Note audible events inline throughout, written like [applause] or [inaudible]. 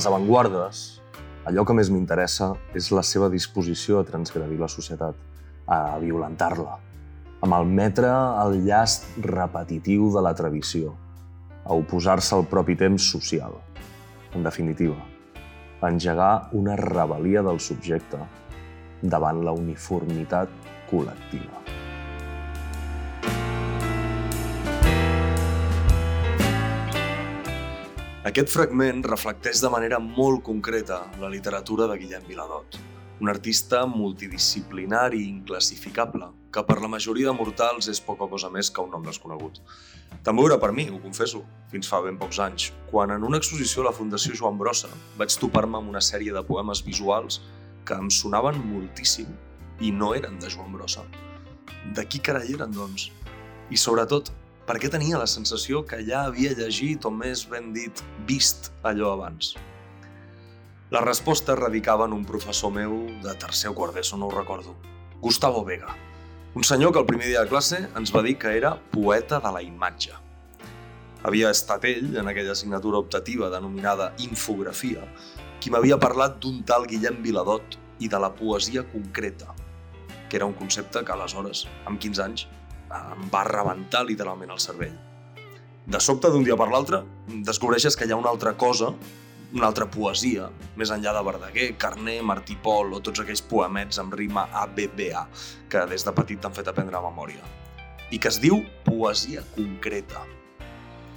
les avantguardes, allò que més m'interessa és la seva disposició a transgredir la societat, a violentar-la, a malmetre el llast repetitiu de la tradició, a oposar-se al propi temps social. En definitiva, a engegar una rebel·lia del subjecte davant la uniformitat col·lectiva. Aquest fragment reflecteix de manera molt concreta la literatura de Guillem Viladot, un artista multidisciplinari i inclassificable, que per la majoria de mortals és poca cosa més que un nom desconegut. També ho era per mi, ho confesso, fins fa ben pocs anys, quan en una exposició a la Fundació Joan Brossa vaig topar-me amb una sèrie de poemes visuals que em sonaven moltíssim i no eren de Joan Brossa. De qui carai eren, doncs? I sobretot, per què tenia la sensació que ja havia llegit o més ben dit, vist allò abans? La resposta radicava en un professor meu de tercer o quart d'ESO, no ho recordo. Gustavo Vega. Un senyor que el primer dia de classe ens va dir que era poeta de la imatge. Havia estat ell, en aquella assignatura optativa denominada infografia, qui m'havia parlat d'un tal Guillem Viladot i de la poesia concreta, que era un concepte que aleshores, amb 15 anys, em va rebentar literalment el cervell. De sobte, d'un dia per l'altre, descobreixes que hi ha una altra cosa una altra poesia, més enllà de Verdaguer, Carné, Martí Pol o tots aquells poemets amb rima ABBA que des de petit t'han fet aprendre a memòria. I que es diu poesia concreta,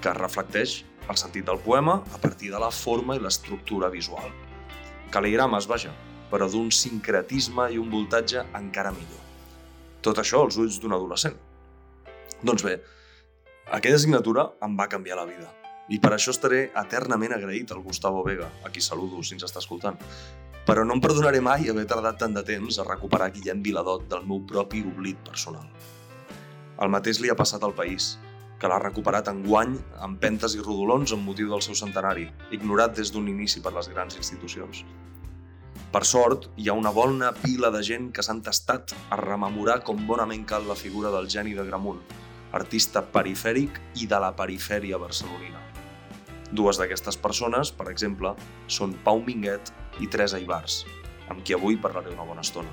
que reflecteix el sentit del poema a partir de la forma i l'estructura visual. Cal·ligrames, vaja, però d'un sincretisme i un voltatge encara millor. Tot això als ulls d'un adolescent. Doncs bé, aquella assignatura em va canviar la vida i per això estaré eternament agraït al Gustavo Vega, a qui saludo si ens està escoltant. Però no em perdonaré mai haver tardat tant de temps a recuperar Guillem Viladot del meu propi oblit personal. El mateix li ha passat al país, que l'ha recuperat en guany amb pentes i rodolons amb motiu del seu centenari, ignorat des d'un inici per les grans institucions. Per sort, hi ha una bona pila de gent que s'han tastat a rememorar com bonament cal la figura del geni de Gramunt, artista perifèric i de la perifèria barcelonina. Dues d'aquestes persones, per exemple, són Pau Minguet i Teresa Ibars, amb qui avui parlaré una bona estona.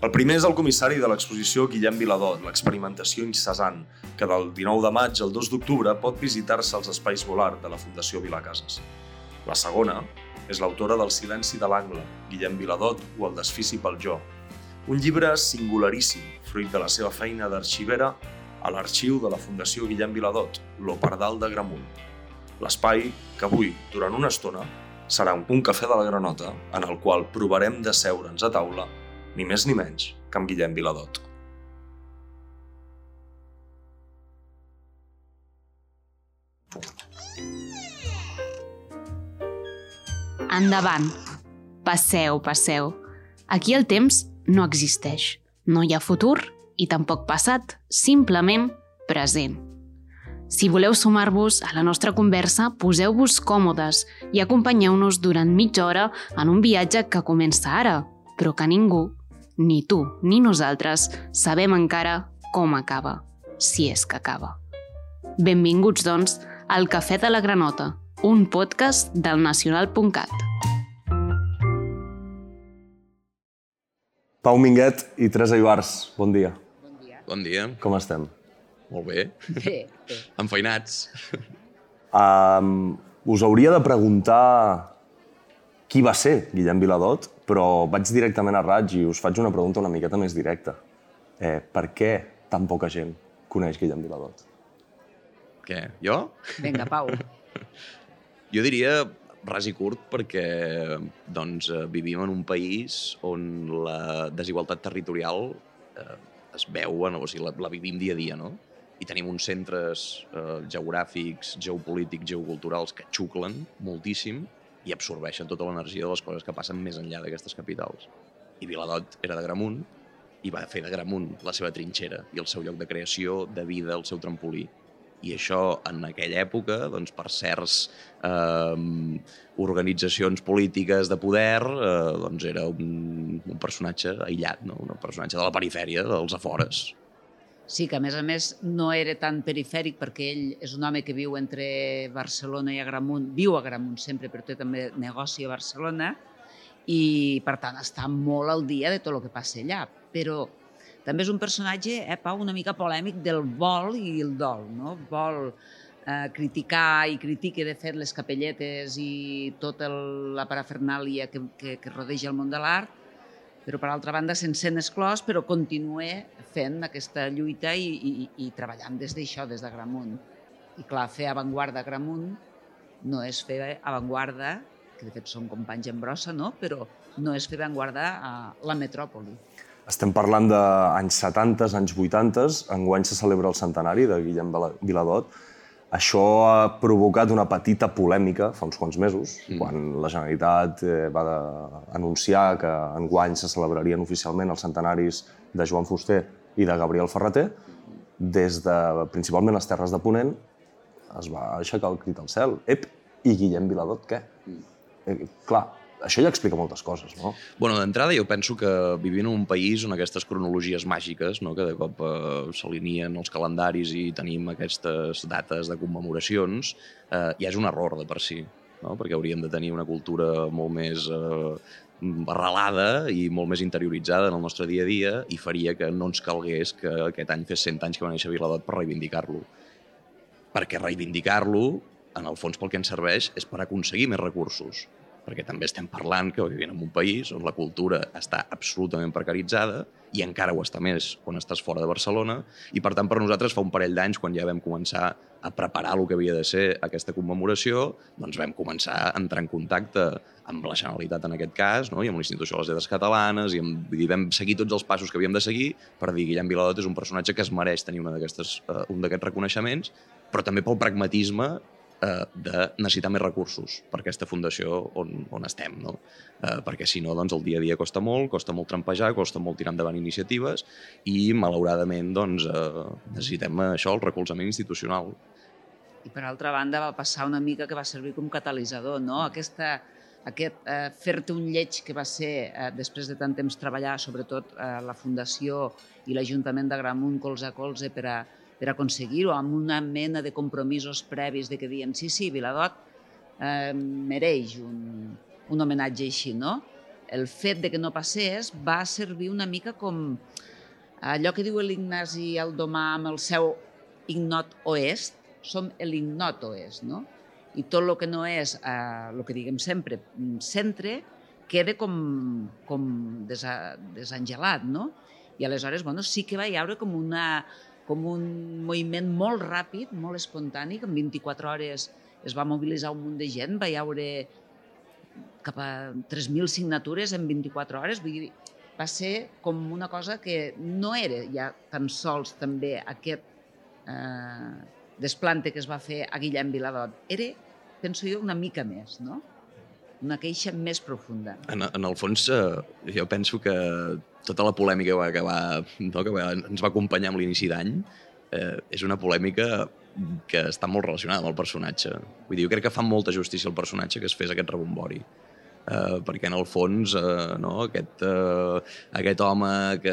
El primer és el comissari de l'exposició Guillem Viladot, l'experimentació incessant, que del 19 de maig al 2 d'octubre pot visitar-se als espais volar de la Fundació Vilacases. La segona és l'autora del Silenci de l'Angle, Guillem Viladot o El desfici pel jo, un llibre singularíssim, fruit de la seva feina d'arxivera a l'arxiu de la Fundació Guillem Viladot, l'Opardal de Gramunt, L'espai que avui, durant una estona, serà un cafè de la Granota en el qual provarem de seure'ns a taula, ni més ni menys que amb Guillem Viladot. Endavant. Passeu, passeu. Aquí el temps no existeix. No hi ha futur i tampoc passat, simplement present. Si voleu sumar-vos a la nostra conversa, poseu-vos còmodes i acompanyeu-nos durant mitja hora en un viatge que comença ara, però que ningú, ni tu ni nosaltres, sabem encara com acaba, si és que acaba. Benvinguts, doncs, al Cafè de la Granota, un podcast del nacional.cat. Pau Minguet i Teresa Ibars, bon dia. Bon dia. Com estem? Molt bé. Bé, bé. Enfeinats. Um, us hauria de preguntar qui va ser Guillem Viladot, però vaig directament a raig i us faig una pregunta una miqueta més directa. Eh, per què tan poca gent coneix Guillem Viladot? Què? Jo? Vinga, Pau. [laughs] Jo diria ras i curt perquè doncs, eh, vivim en un país on la desigualtat territorial eh, es veu, no? o sigui, la, la vivim dia a dia, no? i tenim uns centres eh, geogràfics, geopolítics, geoculturals que xuclen moltíssim i absorbeixen tota l'energia de les coses que passen més enllà d'aquestes capitals. I Viladot era de Gramunt i va fer de Gramunt la seva trinxera i el seu lloc de creació, de vida, el seu trampolí. I això, en aquella època, doncs, per certs eh, organitzacions polítiques de poder, eh, doncs era un, un personatge aïllat, no? un personatge de la perifèria, dels afores, Sí, que a més a més no era tan perifèric perquè ell és un home que viu entre Barcelona i Agramunt, viu a Agramunt sempre, però té també negoci a Barcelona i per tant està molt al dia de tot el que passa allà. Però també és un personatge, eh, Pau, una mica polèmic del vol i el dol, no? Vol eh, criticar i critica, de fet, les capelletes i tota la parafernàlia que, que, que rodeja el món de l'art, però per altra banda se'n sent exclòs, però continua fent aquesta lluita i, i, i treballant des d'això, des de Gramunt. I clar, fer avantguarda a Gramunt no és fer avantguarda, que de fet són companys en brossa, no? però no és fer avantguarda a la metròpoli. Estem parlant d'anys 70, anys 80, enguany se celebra el centenari de Guillem Viladot, això ha provocat una petita polèmica fa uns quants mesos, mm. quan la Generalitat eh, va de, anunciar que enguany se celebrarien oficialment els centenaris de Joan Fuster i de Gabriel Ferreter. Des de, principalment les Terres de Ponent, es va aixecar el crit al cel. Ep, i Guillem Viladot, què? Mm. Eh, clar, això ja explica moltes coses, no? Bueno, d'entrada jo penso que vivim en un país on aquestes cronologies màgiques, no, que de cop eh, s'alineen els calendaris i tenim aquestes dates de commemoracions, eh, ja és un error de per si, no? perquè hauríem de tenir una cultura molt més eh, arrelada i molt més interioritzada en el nostre dia a dia i faria que no ens calgués que aquest any fes 100 anys que va néixer Viladot per reivindicar-lo. Perquè reivindicar-lo, en el fons pel que ens serveix, és per aconseguir més recursos perquè també estem parlant que vivim en un país on la cultura està absolutament precaritzada i encara ho està més quan estàs fora de Barcelona i per tant per nosaltres fa un parell d'anys quan ja vam començar a preparar el que havia de ser aquesta commemoració, doncs vam començar a entrar en contacte amb la Generalitat en aquest cas, no? i amb l'Institució de les Lletres Catalanes, i, amb, i vam seguir tots els passos que havíem de seguir per dir Guillem Viladot és un personatge que es mereix tenir una uh, un d'aquests reconeixements, però també pel pragmatisme eh, de necessitar més recursos per aquesta fundació on, on estem, no? Eh, perquè si no, doncs el dia a dia costa molt, costa molt trampejar, costa molt tirar endavant iniciatives i, malauradament, doncs, eh, necessitem això, el recolzament institucional. I per altra banda va passar una mica que va servir com catalitzador, no? Aquesta, aquest eh, fer-te un lleig que va ser, eh, després de tant temps treballar, sobretot eh, la Fundació i l'Ajuntament de Gramunt colze a colze per a per aconseguir-ho, amb una mena de compromisos previs de que diuen sí, sí, Viladot eh, mereix un, un homenatge així, no? El fet de que no passés va servir una mica com allò que diu l'Ignasi Aldomà amb el seu ignot oest, som l'ignot oest, no? I tot el que no és, eh, el que diguem sempre, centre, queda com, com desa, desangelat, no? I aleshores, bueno, sí que va hi haure com una, com un moviment molt ràpid, molt espontani, que en 24 hores es va mobilitzar un munt de gent, va hi haure cap a 3.000 signatures en 24 hores, vull dir, va ser com una cosa que no era ja tan sols també aquest eh, desplante que es va fer a Guillem Viladot, era, penso jo, una mica més, no? Una queixa més profunda. En, en el fons, eh, jo penso que tota la polèmica que, va, no, que va, ens va acompanyar amb l'inici d'any eh, és una polèmica que està molt relacionada amb el personatge. Vull dir, jo crec que fa molta justícia al personatge que es fes aquest rebombori. Uh, perquè en el fons uh, no, aquest, uh, aquest home que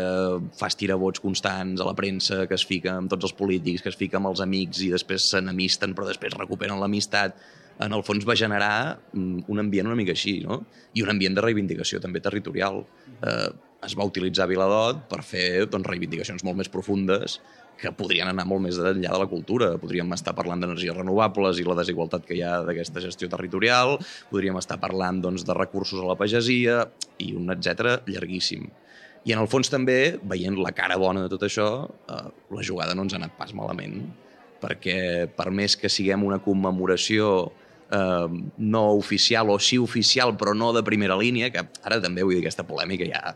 fa estirabots constants a la premsa, que es fica amb tots els polítics, que es fica amb els amics i després s'enemisten però després recuperen l'amistat, en el fons va generar mm, un ambient una mica així, no? I un ambient de reivindicació també territorial. Eh, es va utilitzar Viladot per fer doncs, reivindicacions molt més profundes que podrien anar molt més enllà de la cultura. Podríem estar parlant d'energies renovables i la desigualtat que hi ha d'aquesta gestió territorial, podríem estar parlant doncs, de recursos a la pagesia i un etc llarguíssim. I en el fons també, veient la cara bona de tot això, eh, la jugada no ens ha anat pas malament, perquè per més que siguem una commemoració eh, no oficial o sí oficial però no de primera línia, que ara també vull dir aquesta polèmica ja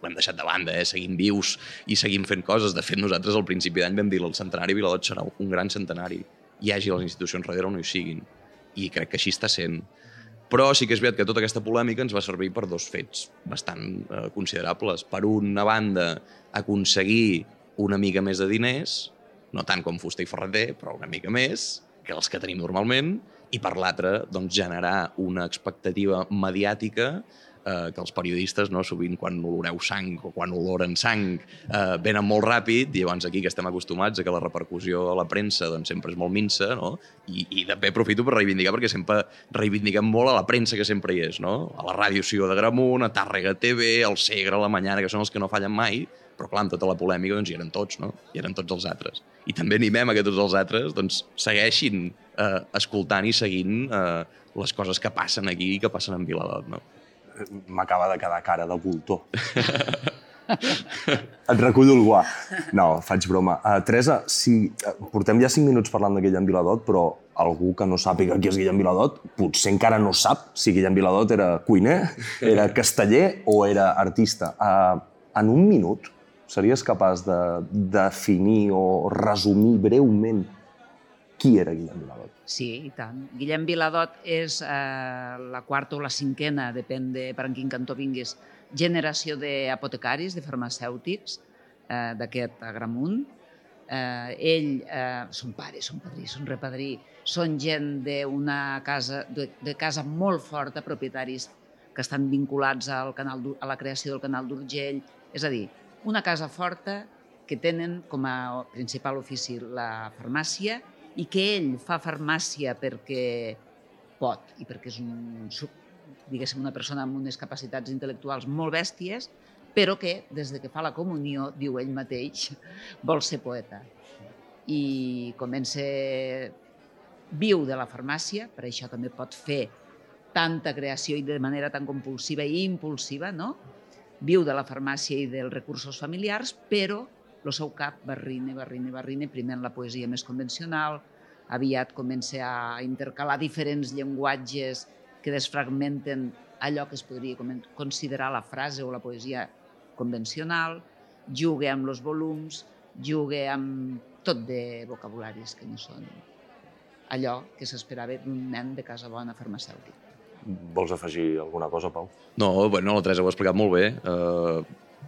l'hem deixat de banda, eh? seguim vius i seguim fent coses. De fet, nosaltres al principi d'any vam dir el centenari Viladot serà un gran centenari, hi hagi les institucions darrere o no hi siguin. I crec que així està sent. Però sí que és veritat que tota aquesta polèmica ens va servir per dos fets bastant eh, considerables. Per una banda, aconseguir una mica més de diners, no tant com Fuster i Ferreter, però una mica més que els que tenim normalment, i per l'altre, doncs, generar una expectativa mediàtica eh, que els periodistes, no, sovint quan oloreu sang o quan oloren sang, eh, venen molt ràpid, i llavors aquí que estem acostumats a que la repercussió a la premsa doncs, sempre és molt minsa, no? I, i també aprofito per reivindicar, perquè sempre reivindiquem molt a la premsa que sempre hi és, no? A la ràdio Sió de Gramunt, a Tàrrega TV, al Segre, a la Mañana, que són els que no fallen mai, però clar, amb tota la polèmica doncs hi eren tots, no? Hi eren tots els altres. I també animem a que tots els altres doncs, segueixin eh, escoltant i seguint eh, les coses que passen aquí i que passen en Viladot, no? M'acaba de quedar cara de voltor. Et recullo el guà. No, faig broma. Uh, Teresa, si, uh, portem ja 5 minuts parlant de Guillem Viladot, però algú que no sàpiga qui és Guillem Viladot potser encara no sap si Guillem Viladot era cuiner, era casteller o era artista. Uh, en un minut, series capaç de definir o resumir breument qui era Guillem Viladot? Sí, i tant. Guillem Viladot és eh, la quarta o la cinquena, depèn de per en quin cantó vinguis, generació d'apotecaris, de farmacèutics eh, d'aquest Agramunt. Eh, ell, eh, son pare, son padrí, son repadrí, són gent d'una casa, de, de casa molt forta, propietaris que estan vinculats al canal, a la creació del canal d'Urgell. És a dir, una casa forta que tenen com a principal ofici la farmàcia i que ell fa farmàcia perquè pot i perquè és un, diguéssim, una persona amb unes capacitats intel·lectuals molt bèsties, però que des de que fa la comunió, diu ell mateix, [laughs] vol ser poeta. I comença... Viu de la farmàcia, per això també pot fer tanta creació i de manera tan compulsiva i impulsiva, no? Viu de la farmàcia i dels recursos familiars, però el seu cap barrine, barrine, barrine, primer en la poesia més convencional, aviat comença a intercalar diferents llenguatges que desfragmenten allò que es podria considerar la frase o la poesia convencional, juga amb els volums, juga amb tot de vocabularis que no són allò que s'esperava d'un nen de casa bona farmacèutic. Vols afegir alguna cosa, Pau? No, bueno, la Teresa ho ha explicat molt bé. Uh,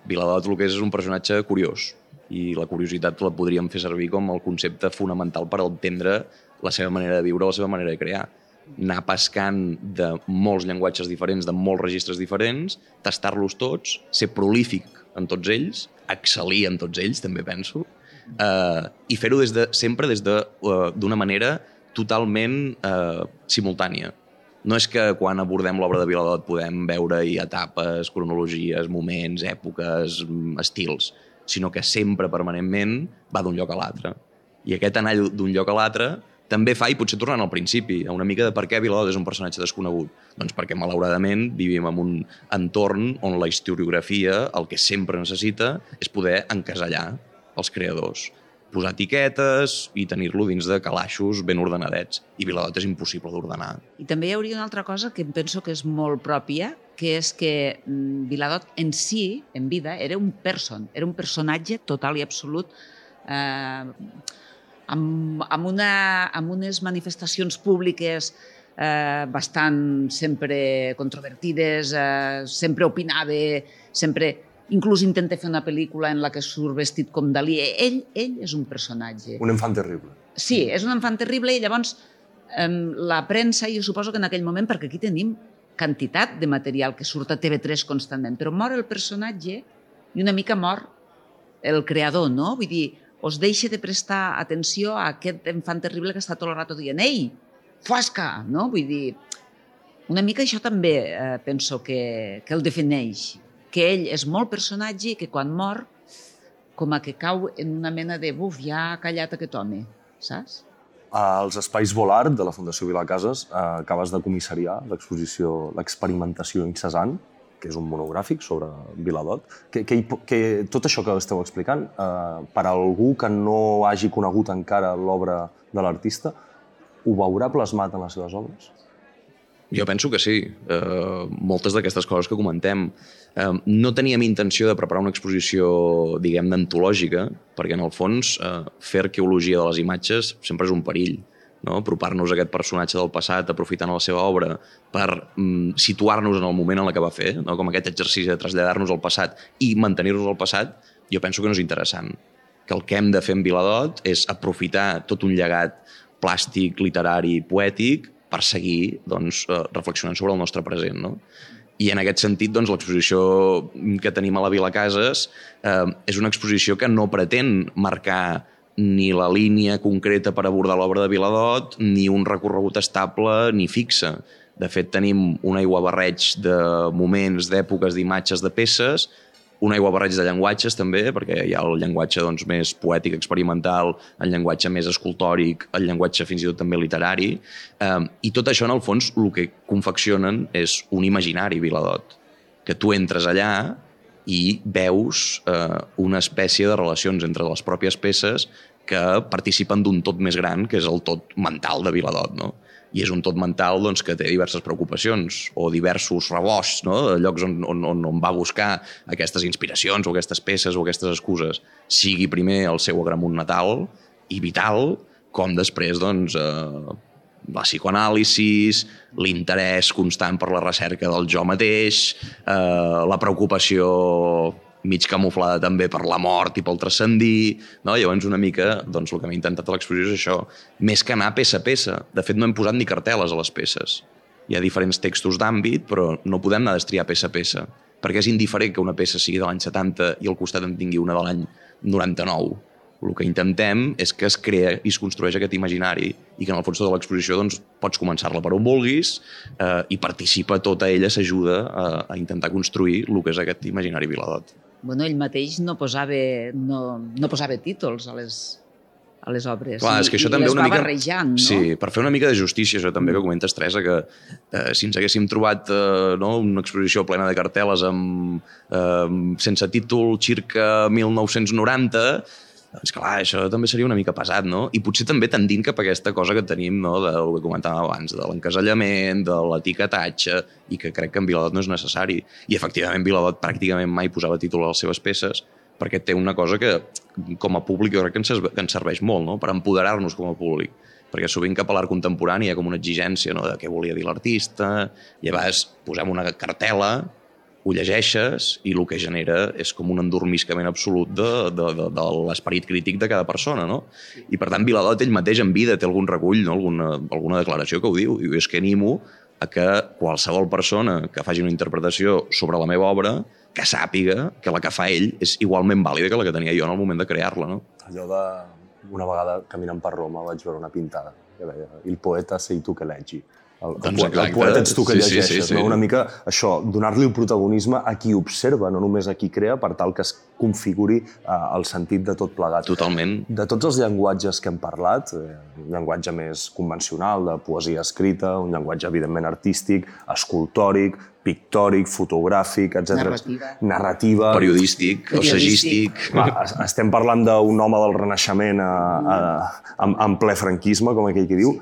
Viladot el que és un personatge curiós i la curiositat la podríem fer servir com el concepte fonamental per entendre la seva manera de viure, la seva manera de crear. Anar pescant de molts llenguatges diferents, de molts registres diferents, tastar-los tots, ser prolífic en tots ells, excel·lir en tots ells, també penso, uh, i fer-ho des de, sempre des d'una de, uh, manera totalment uh, simultània no és que quan abordem l'obra de Viladot podem veure-hi etapes, cronologies, moments, èpoques, mm, estils, sinó que sempre, permanentment, va d'un lloc a l'altre. I aquest anar d'un lloc a l'altre també fa, i potser tornant al principi, a una mica de per què Viladot és un personatge desconegut. Doncs perquè, malauradament, vivim en un entorn on la historiografia el que sempre necessita és poder encasellar els creadors posar etiquetes i tenir-lo dins de calaixos ben ordenadets. I Viladot és impossible d'ordenar. I també hi hauria una altra cosa que em penso que és molt pròpia, que és que mm, Viladot en si, en vida, era un person, era un personatge total i absolut eh, amb, amb, una, amb unes manifestacions públiques eh, bastant sempre controvertides, eh, sempre opinava, sempre inclús intenta fer una pel·lícula en la que surt vestit com Dalí. Ell, ell és un personatge. Un enfant terrible. Sí, és un enfant terrible i llavors eh, la premsa, jo suposo que en aquell moment, perquè aquí tenim quantitat de material que surt a TV3 constantment, però mor el personatge i una mica mor el creador, no? Vull dir, us deixa de prestar atenció a aquest enfant terrible que està tot el rato dient «Ei, fuasca!» no? Vull dir, una mica això també eh, penso que, que el defineix que ell és molt personatge i que quan mor com a que cau en una mena de buf, ja ha callat aquest home, saps? Als Espais Volart de la Fundació Vilacases eh, acabes de comissariar l'exposició L'experimentació incessant, que és un monogràfic sobre Viladot, que, que, que tot això que esteu explicant, eh, per a algú que no hagi conegut encara l'obra de l'artista, ho veurà plasmat en les seves obres? Jo penso que sí. Uh, moltes d'aquestes coses que comentem. Uh, no teníem intenció de preparar una exposició, diguem, d'antològica, perquè en el fons uh, fer arqueologia de les imatges sempre és un perill. No? Apropar-nos a aquest personatge del passat, aprofitant la seva obra per um, situar-nos en el moment en el que va fer, no? com aquest exercici de traslladar-nos al passat i mantenir-nos al passat, jo penso que no és interessant. Que el que hem de fer en Viladot és aprofitar tot un llegat plàstic, literari, poètic, per seguir doncs, eh, reflexionant sobre el nostre present. No? I en aquest sentit, doncs, l'exposició que tenim a la Vila Cases eh, és una exposició que no pretén marcar ni la línia concreta per abordar l'obra de Viladot, ni un recorregut estable ni fixe. De fet, tenim un aiguabarreig de moments, d'èpoques, d'imatges, de peces, un aiguabarreig de llenguatges també, perquè hi ha el llenguatge doncs, més poètic, experimental, el llenguatge més escultòric, el llenguatge fins i tot també literari, eh, i tot això en el fons el que confeccionen és un imaginari Viladot, que tu entres allà i veus eh, una espècie de relacions entre les pròpies peces que participen d'un tot més gran, que és el tot mental de Viladot, no? I és un tot mental doncs, que té diverses preocupacions o diversos rebosts, no? llocs on, on, on, on va buscar aquestes inspiracions o aquestes peces o aquestes excuses, sigui primer el seu agramunt natal i vital, com després doncs, eh, la psicoanàlisis, l'interès constant per la recerca del jo mateix, eh, la preocupació mig camuflada també per la mort i pel transcendir, no? Llavors una mica, doncs el que m'he intentat a l'exposició és això, més que anar peça a peça. De fet, no hem posat ni carteles a les peces. Hi ha diferents textos d'àmbit, però no podem anar a destriar peça a peça, perquè és indiferent que una peça sigui de l'any 70 i al costat en tingui una de l'any 99. El que intentem és que es crea i es construeix aquest imaginari i que en el fons de l'exposició doncs, pots començar-la per on vulguis eh, i participa tota ella, s'ajuda a, a intentar construir el que és aquest imaginari Viladot bueno, ell mateix no posava, no, no posava títols a les, a les obres. Clar, és que això I també una mica... barrejant, no? Sí, per fer una mica de justícia, això també que comentes, Teresa, que eh, si ens haguéssim trobat eh, no, una exposició plena de cartel·les amb, eh, sense títol Circa 1990, doncs clar, això també seria una mica pesat, no? I potser també tendint cap a aquesta cosa que tenim, no?, del que comentàvem abans, de l'encasellament, de l'etiquetatge, i que crec que en Viladot no és necessari. I efectivament Viladot pràcticament mai posava títol a les seves peces, perquè té una cosa que, com a públic, jo crec que ens, que ens serveix molt, no?, per empoderar-nos com a públic perquè sovint cap a l'art contemporani hi ha com una exigència no? de què volia dir l'artista, vegades posem una cartela ho llegeixes i el que genera és com un endormiscament absolut de, de, de, de l'esperit crític de cada persona, no? I per tant, Viladot ell mateix en vida té algun recull, no? alguna, alguna declaració que ho diu, i és que animo a que qualsevol persona que faci una interpretació sobre la meva obra que sàpiga que la que fa ell és igualment vàlida que la que tenia jo en el moment de crear-la, no? Allò de... Una vegada caminant per Roma vaig veure una pintada que deia il poeta sei tu que leggi el, doncs el, el poeta ets tu que sí, llegeixes, sí, sí, sí. no? Una mica això, donar-li el protagonisme a qui observa, no només a qui crea, per tal que es configuri eh, el sentit de tot plegat. Totalment. De tots els llenguatges que hem parlat, eh, un llenguatge més convencional, de poesia escrita, un llenguatge evidentment artístic, escultòric, pictòric, fotogràfic, etc. Narrativa. Periodístic, Periodístic, assagístic... Va, estem parlant d'un home del Renaixement a, a, a, en ple franquisme, com aquell que diu,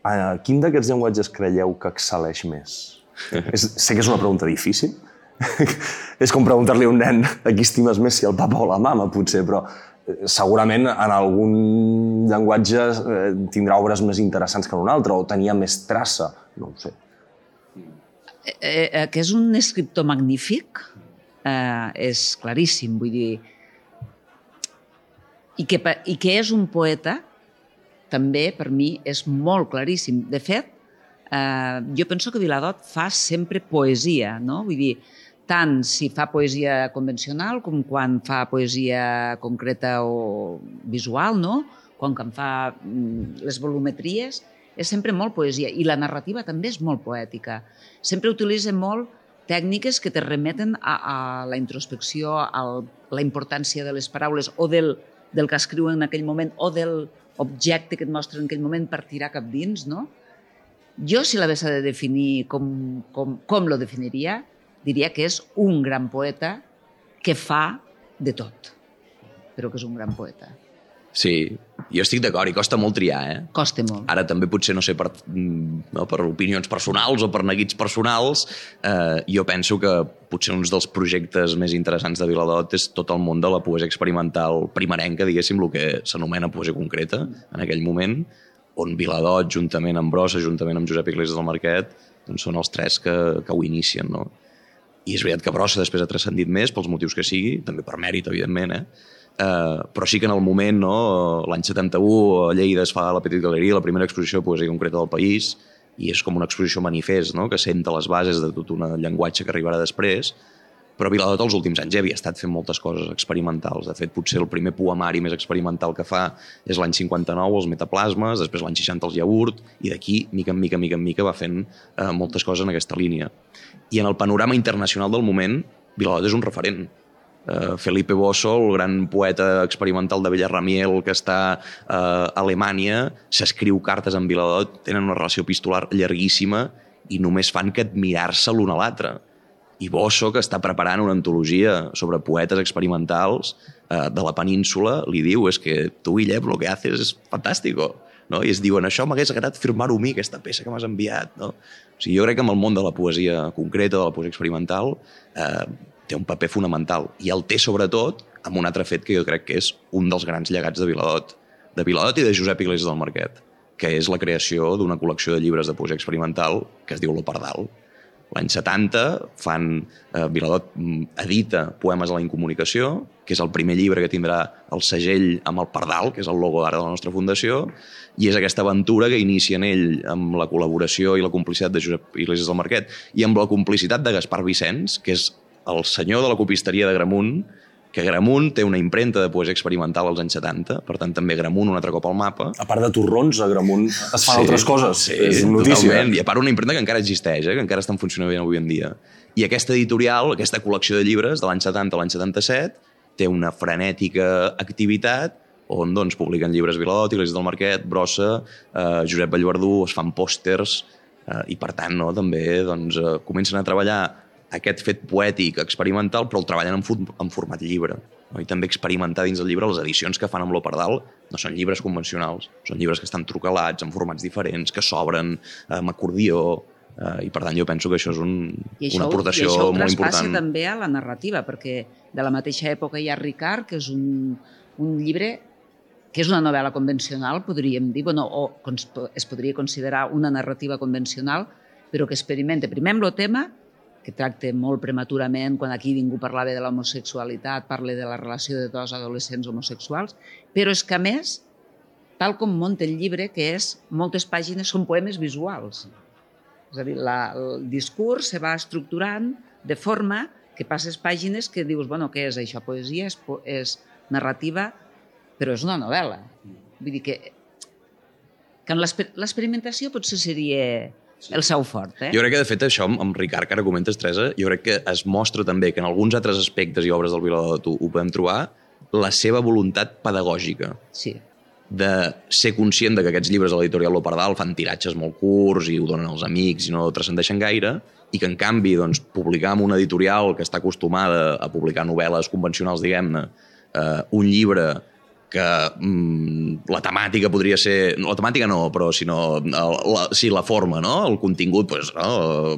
Uh, quin d'aquests llenguatges creieu que excel·leix més? [laughs] és, sé que és una pregunta difícil. [laughs] és com preguntar-li a un nen a qui estimes més, si el papa o la mama, potser, però eh, segurament en algun llenguatge eh, tindrà obres més interessants que en un altre, o tenia més traça, no ho sé. Eh, eh, que és un escriptor magnífic, eh, és claríssim, vull dir... I que, I que és un poeta també per mi és molt claríssim. De fet, eh, jo penso que Viladot fa sempre poesia, no? Vull dir, tant si fa poesia convencional com quan fa poesia concreta o visual, no? Quan em fa mm, les volumetries, és sempre molt poesia. I la narrativa també és molt poètica. Sempre utilitza molt tècniques que te remeten a, a la introspecció, a la importància de les paraules o del, del que escriu en aquell moment o del, objecte que et mostra en aquell moment per tirar cap dins, no? Jo, si l'hagués de definir com, com, com lo definiria, diria que és un gran poeta que fa de tot, però que és un gran poeta. Sí, jo estic d'acord i costa molt triar, eh? Costa molt. Ara també potser, no sé, per, mm, no, per opinions personals o per neguits personals, eh, jo penso que potser un dels projectes més interessants de Viladot és tot el món de la poesia experimental primerenca, diguéssim, el que s'anomena poesia concreta en aquell moment, on Viladot, juntament amb Brossa, juntament amb Josep Iglesias del Marquet, doncs són els tres que, que ho inicien, no? I és veritat que Brossa després ha transcendit més, pels motius que sigui, també per mèrit, evidentment, eh? Uh, però sí que en el moment, no, l'any 71, a Lleida es fa la Petit Galeria, la primera exposició de poesia concreta del país, i és com una exposició manifest, no? que senta les bases de tot un llenguatge que arribarà després, però Viladot els últims anys ja havia estat fent moltes coses experimentals. De fet, potser el primer poemari més experimental que fa és l'any 59, els metaplasmes, després l'any 60 els iogurt, i d'aquí, mica en mica, mica en mica, va fent eh, moltes coses en aquesta línia. I en el panorama internacional del moment, Viladot és un referent. Uh, Felipe Bosso, el gran poeta experimental de Bellarramiel que està uh, a Alemanya, s'escriu cartes en Viladot, tenen una relació epistolar llarguíssima i només fan que admirar-se l'un a l'altre i Bosso, que està preparant una antologia sobre poetes experimentals eh, de la península, li diu és que tu, Guillem, el que haces és fantàstico. No? I es diuen, això m'hagués agradat firmar-ho a mi, aquesta peça que m'has enviat. No? O sigui, jo crec que en el món de la poesia concreta, de la poesia experimental, eh, té un paper fonamental. I el té, sobretot, amb un altre fet que jo crec que és un dels grans llegats de Viladot, de Viladot i de Josep Iglesias del Marquet, que és la creació d'una col·lecció de llibres de poesia experimental que es diu Lo Pardal, L'any 70 fan, eh, Viladot mm, edita Poemes a la incomunicació, que és el primer llibre que tindrà el segell amb el Pardal, que és el logo ara de la nostra fundació, i és aquesta aventura que inicia en ell amb la col·laboració i la complicitat de Josep Iglesias del Marquet i amb la complicitat de Gaspar Vicenç, que és el senyor de la copisteria de Gramunt, que Gramunt té una impremta de poesia experimental als anys 70, per tant també Gramunt un altre cop al mapa. A part de torrons, a Gramunt es fan sí, altres coses. Sí, és notícia. Totalment. I a part una impremta que encara existeix, eh, que encara està en funcionament avui en dia. I aquesta editorial, aquesta col·lecció de llibres de l'any 70 a l'any 77, té una frenètica activitat on doncs, publiquen llibres Viladot, Iglesias del Marquet, Brossa, eh, Josep Vallverdú, es fan pòsters, eh, i per tant no, també doncs, eh, comencen a treballar aquest fet poètic experimental, però el treballen en, en format llibre. No? I també experimentar dins del llibre les edicions que fan amb l'Operdal no són llibres convencionals, són llibres que estan trucalats en formats diferents, que s'obren amb acordió, eh, i per tant jo penso que això és un, I això, una aportació i això molt important. també a la narrativa, perquè de la mateixa època hi ha Ricard, que és un, un llibre que és una novel·la convencional, podríem dir, bueno, o es podria considerar una narrativa convencional, però que experimenta primer amb el tema que tracta molt prematurament, quan aquí ningú parlava de l'homosexualitat, parla de la relació de dos adolescents homosexuals, però és que a més, tal com munta el llibre, que és, moltes pàgines són poemes visuals. És a dir, la, el discurs se va estructurant de forma que passes pàgines que dius, bueno, què és això? Poesia és, és narrativa, però és una novel·la. Vull dir que, que l'experimentació potser seria. El seu fort. Eh? Jo crec que, de fet, això amb, amb Ricard, que ara comentes, Teresa, jo crec que es mostra també que en alguns altres aspectes i obres del Viladot ho, ho podem trobar, la seva voluntat pedagògica. Sí de ser conscient de que aquests llibres de l'editorial Lopardal fan tiratges molt curts i ho donen als amics i no transcendeixen gaire, i que en canvi doncs, publicar amb una editorial que està acostumada a publicar novel·les convencionals, diguem-ne, eh, un llibre que mm, la temàtica podria ser... La temàtica no, però sinó la, sí, la forma, no? El contingut, pues, no?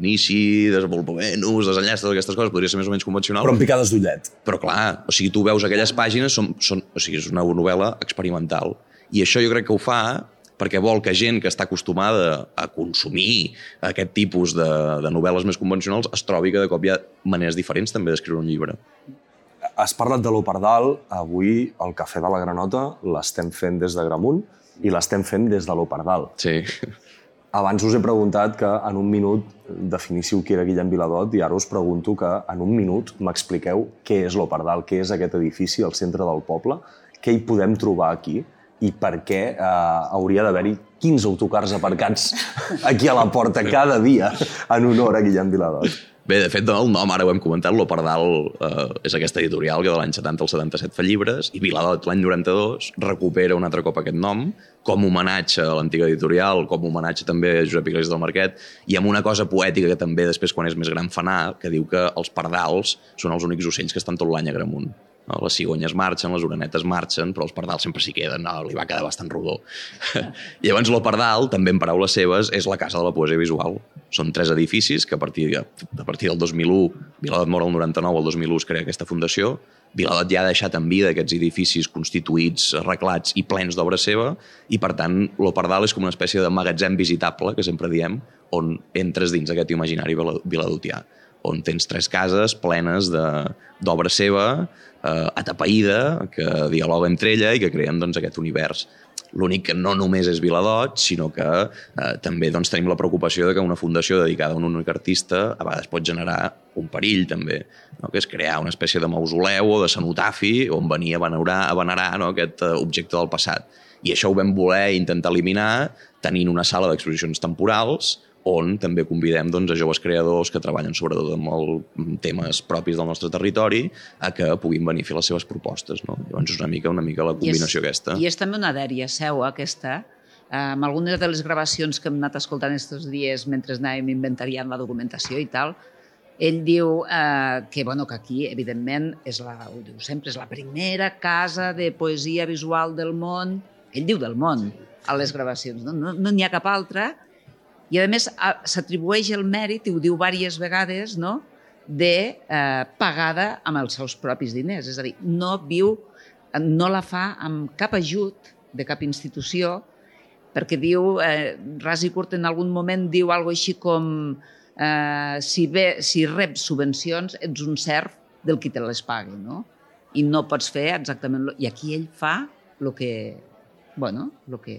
inici, desenvolupament, ús, desenllaç, totes aquestes coses, podria ser més o menys convencional. Però amb picades d'ullet. Però clar, o sigui, tu veus aquelles pàgines, són, són, o sigui, és una novel·la experimental. I això jo crec que ho fa perquè vol que gent que està acostumada a consumir aquest tipus de, de novel·les més convencionals es trobi que de cop hi ha maneres diferents també d'escriure un llibre. Has parlat de l'Operdal. Avui el Cafè de la Granota l'estem fent des de Gramunt i l'estem fent des de l'Operdal. Sí. Abans us he preguntat que en un minut definíssiu qui era Guillem Viladot i ara us pregunto que en un minut m'expliqueu què és l'Operdal, què és aquest edifici al centre del poble, què hi podem trobar aquí i per què eh, hauria d'haver-hi 15 autocars aparcats aquí a la porta cada dia en honor a Guillem Viladot. Bé, de fet, el nom, ara ho hem comentat, l'Operdal eh, és aquesta editorial que de l'any 70 al 77 fa llibres, i Viladot l'any 92 recupera un altre cop aquest nom, com homenatge a l'antiga editorial, com homenatge també a Josep Iglesias del Marquet, i amb una cosa poètica que també després, quan és més gran, fa anar, que diu que els pardals són els únics ocells que estan tot l'any a Gramunt. Les cigonyes marxen, les orenetes marxen, però els pardals sempre s'hi queden. No, li va quedar bastant rodó. [laughs] I llavors l'Opardal, també en paraules seves, és la casa de la poesia visual. Són tres edificis que a partir, de, a partir del 2001, Viladot mor el 99, el 2001 es crea aquesta fundació, Viladot ja ha deixat en vida aquests edificis constituïts, arreglats i plens d'obra seva, i per tant l'Opardal és com una espècie de magatzem visitable, que sempre diem, on entres dins aquest imaginari viladotià on tens tres cases plenes d'obra seva, eh, atapeïda, que dialoga entre ella i que creen doncs, aquest univers. L'únic que no només és Viladot, sinó que eh, també doncs, tenim la preocupació de que una fundació dedicada a un únic artista a vegades pot generar un perill també, no? que és crear una espècie de mausoleu o de cenotafi on venir a venerar, a venerar no? aquest eh, objecte del passat. I això ho vam voler intentar eliminar tenint una sala d'exposicions temporals on també convidem doncs, a joves creadors que treballen sobretot amb el, temes propis del nostre territori a que puguin venir a fer les seves propostes. No? Llavors és una mica una mica la combinació I és, aquesta. I és també una dèria seua, aquesta, amb algunes de les gravacions que hem anat escoltant aquests dies mentre anàvem inventariant la documentació i tal, ell diu eh, que, bueno, que aquí, evidentment, és la, ho diu sempre, és la primera casa de poesia visual del món. Ell diu del món, a les gravacions. No n'hi no, no ha cap altra i, a més, s'atribueix el mèrit, i ho diu diverses vegades, no? de eh, pagada amb els seus propis diners. És a dir, no viu, no la fa amb cap ajut de cap institució, perquè diu, eh, ras i curt en algun moment diu alguna així com eh, si, ve, si reps subvencions ets un serf del qui te les pagui, no? I no pots fer exactament... Lo... I aquí ell fa el que, bueno, lo que,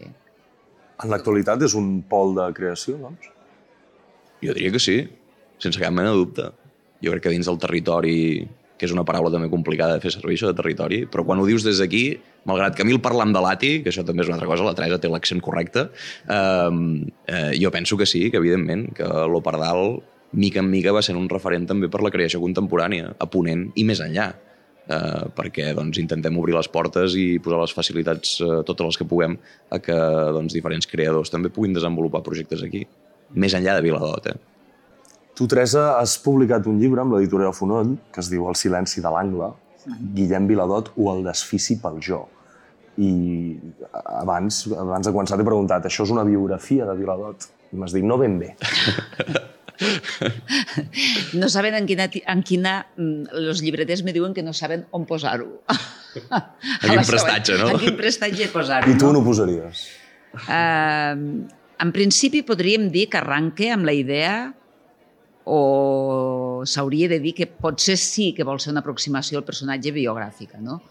en l'actualitat és un pol de creació, doncs? Jo diria que sí, sense cap mena de dubte. Jo crec que dins del territori, que és una paraula també complicada de fer servir, això de territori, però quan ho dius des d'aquí, malgrat que a mi el parlam de l'ATI, que això també és una altra cosa, la Teresa té l'accent correcte, eh, eh, jo penso que sí, que evidentment, que l'Opardal, mica en mica, va ser un referent també per la creació contemporània, a Ponent i més enllà eh, perquè doncs, intentem obrir les portes i posar les facilitats, eh, totes les que puguem, a que doncs, diferents creadors també puguin desenvolupar projectes aquí, més enllà de Viladot. Eh? Tu, Teresa, has publicat un llibre amb l'editorial Fonoll que es diu El silenci de l'angle, Guillem Viladot o El desfici pel jo. I abans, abans de començar t'he preguntat, això és una biografia de Viladot? I m'has dit, no ben bé. [laughs] no saben en quina, en quina... Els mm, llibreters me diuen que no saben on posar-ho. [laughs] A quin prestatge, no? A quin prestatge posar-ho. I tu no? on ho posaries? Uh, en principi podríem dir que arranque amb la idea o s'hauria de dir que potser sí que vol ser una aproximació al personatge biogràfica, no?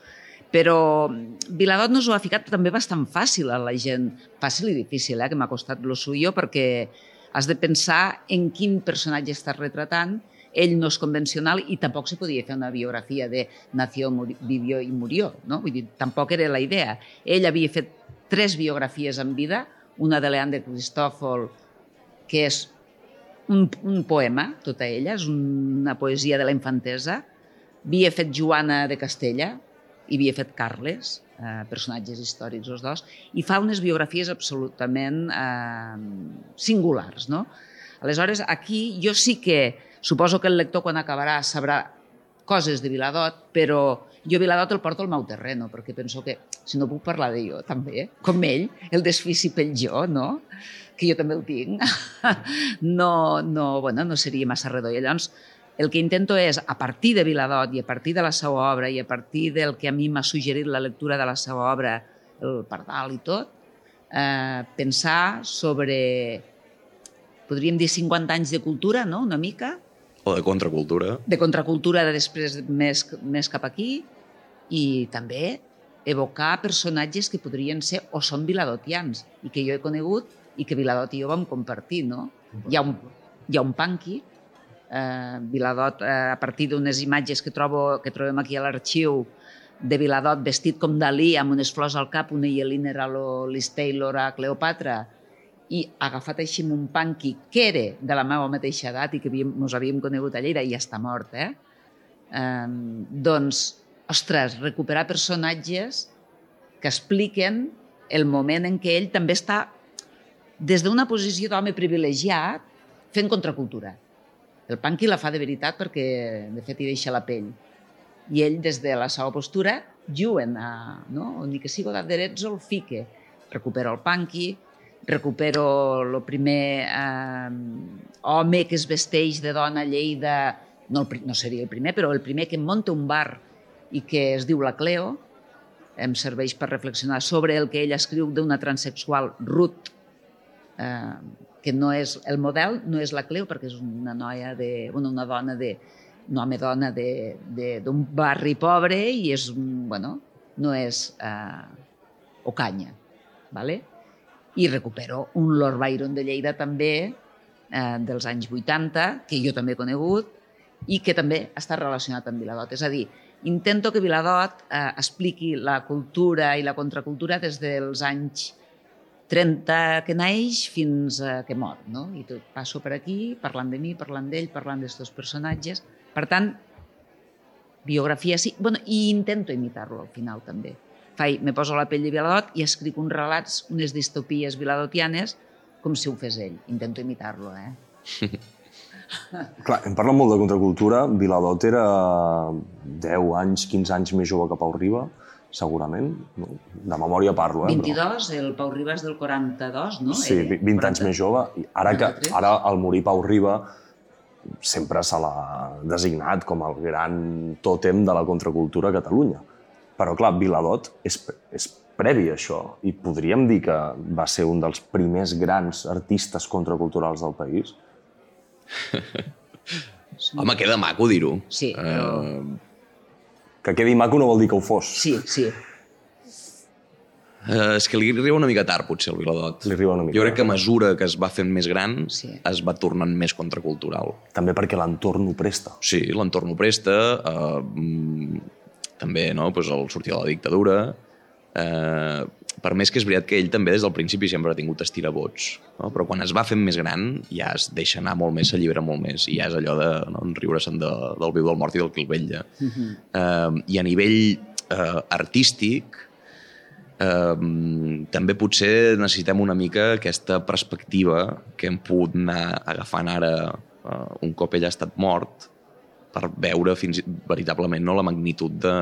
Però Viladot nos ho ha ficat també bastant fàcil a la gent, fàcil i difícil, eh, que m'ha costat lo suyo, perquè has de pensar en quin personatge estàs retratant, ell no és convencional i tampoc se podia fer una biografia de nació, vivió i murió, no? Vull dir, tampoc era la idea. Ell havia fet tres biografies en vida, una de Leandre Cristòfol, que és un, un poema, tota ella, és una poesia de la infantesa, havia fet Joana de Castella, i havia fet Carles, eh, personatges històrics els dos, i fa unes biografies absolutament eh, singulars. No? Aleshores, aquí jo sí que, suposo que el lector quan acabarà sabrà coses de Viladot, però jo Viladot el porto al meu terreno, perquè penso que, si no puc parlar de jo també, com ell, el desfici pel jo, no? que jo també el tinc, [laughs] no, no, bueno, no seria massa redó. I llavors, el que intento és, a partir de Viladot i a partir de la seva obra i a partir del que a mi m'ha suggerit la lectura de la seva obra, el Pardal i tot, eh, pensar sobre, podríem dir, 50 anys de cultura, no?, una mica. O de contracultura. De contracultura de després més, més cap aquí i també evocar personatges que podrien ser o són viladotians i que jo he conegut i que Viladot i jo vam compartir, no? Hi ha un, hi ha un punky eh, Viladot, eh, a partir d'unes imatges que, trobo, que trobem aquí a l'arxiu, de Viladot vestit com Dalí, amb unes flors al cap, una hielina a l'Lis Taylor a Cleopatra, i agafat així amb un punky que era de la meva mateixa edat i que havíem, ens havíem conegut a Lleida i ja està mort, eh? eh doncs, ostres, recuperar personatges que expliquen el moment en què ell també està des d'una posició d'home privilegiat fent contracultura. El punky la fa de veritat perquè, de fet, hi deixa la pell. I ell, des de la seva postura, juguen a... No? Ni que sigo d'Aderezzo el fique. Recupero el punky, recupero el primer eh, home que es vesteix de dona Lleida, no, el, no seria el primer, però el primer que munta un bar i que es diu la Cleo, em serveix per reflexionar sobre el que ell escriu d'una transexual, Ruth, eh, que no és, el model no és la Cleo perquè és una noia de, una, una dona de, un home dona d'un barri pobre i és, bueno, no és eh, Ocanya. ¿vale? i recupero un Lord Byron de Lleida també, eh, dels anys 80, que jo també he conegut, i que també està relacionat amb Viladot. És a dir, intento que Viladot eh, expliqui la cultura i la contracultura des dels anys 30 que naix fins a que mor, no? I tot passo per aquí, parlant de mi, parlant d'ell, parlant d'aquests personatges. Per tant, biografia sí, bueno, i intento imitar-lo al final també. Fai, me poso la pell de Viladot i escric uns relats, unes distopies viladotianes, com si ho fes ell. Intento imitar-lo, eh? [laughs] Clar, hem parlat molt de contracultura. Viladot era 10 anys, 15 anys més jove que Pau Riba, segurament. No? De memòria parlo, eh? 22, el Pau Ribas del 42, no? Sí, Eh, 20 anys més jove. I ara, que, 43. ara al morir Pau Riba sempre se l'ha designat com el gran tòtem de la contracultura a Catalunya. Però, clar, Viladot és, és previ a això i podríem dir que va ser un dels primers grans artistes contraculturals del país. [laughs] Home, queda maco dir-ho. Sí, però... Eh, Que quedi maco no vol dir que ho fos. Sí, sí. eh, és que li arriba una mica tard, potser, el Viladot. Li arriba una mica Jo crec que a mesura que es va fent més gran, Sí. es va tornant més contracultural. També perquè l'entorn ho presta. Sí, l'entorn ho presta, eh, mm, també no? pues el sortir de la dictadura, eh, per més que és veritat que ell també des del principi sempre ha tingut estirabots, no? però quan es va fent més gran ja es deixa anar molt més, s'allibera molt més, i ja és allò de no? riure-se'n de, del viu, del mort i del que el vetlla. Uh -huh. eh, I a nivell eh, artístic, eh, també potser necessitem una mica aquesta perspectiva que hem pogut anar agafant ara eh, un cop ell ha estat mort per veure fins veritablement no, la magnitud de,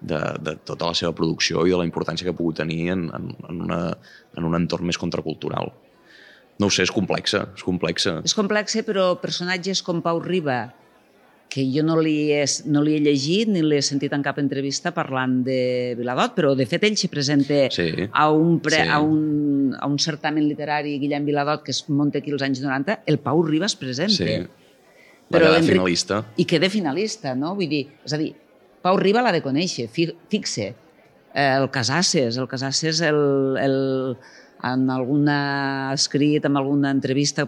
de, de tota la seva producció i de la importància que ha pogut tenir en, en, en, una, en un entorn més contracultural. No ho sé, és complexa, és complexa. És complex, però personatges com Pau Riba, que jo no li, he, no li he llegit ni l'he sentit en cap entrevista parlant de Viladot, però de fet ell se presenta Sí. a, un pre, Sí. a, un, a un certamen literari Guillem Viladot que es munta aquí als anys 90, el Pau Riba es presenta. Sí. Va quedar Enric- finalista. I queda finalista, no? Vull dir, és a dir, Pau Riba l'ha de conèixer, fi- fixe. Eh, El Casasses, el Casasses el, el, en alguna escrit, en alguna entrevista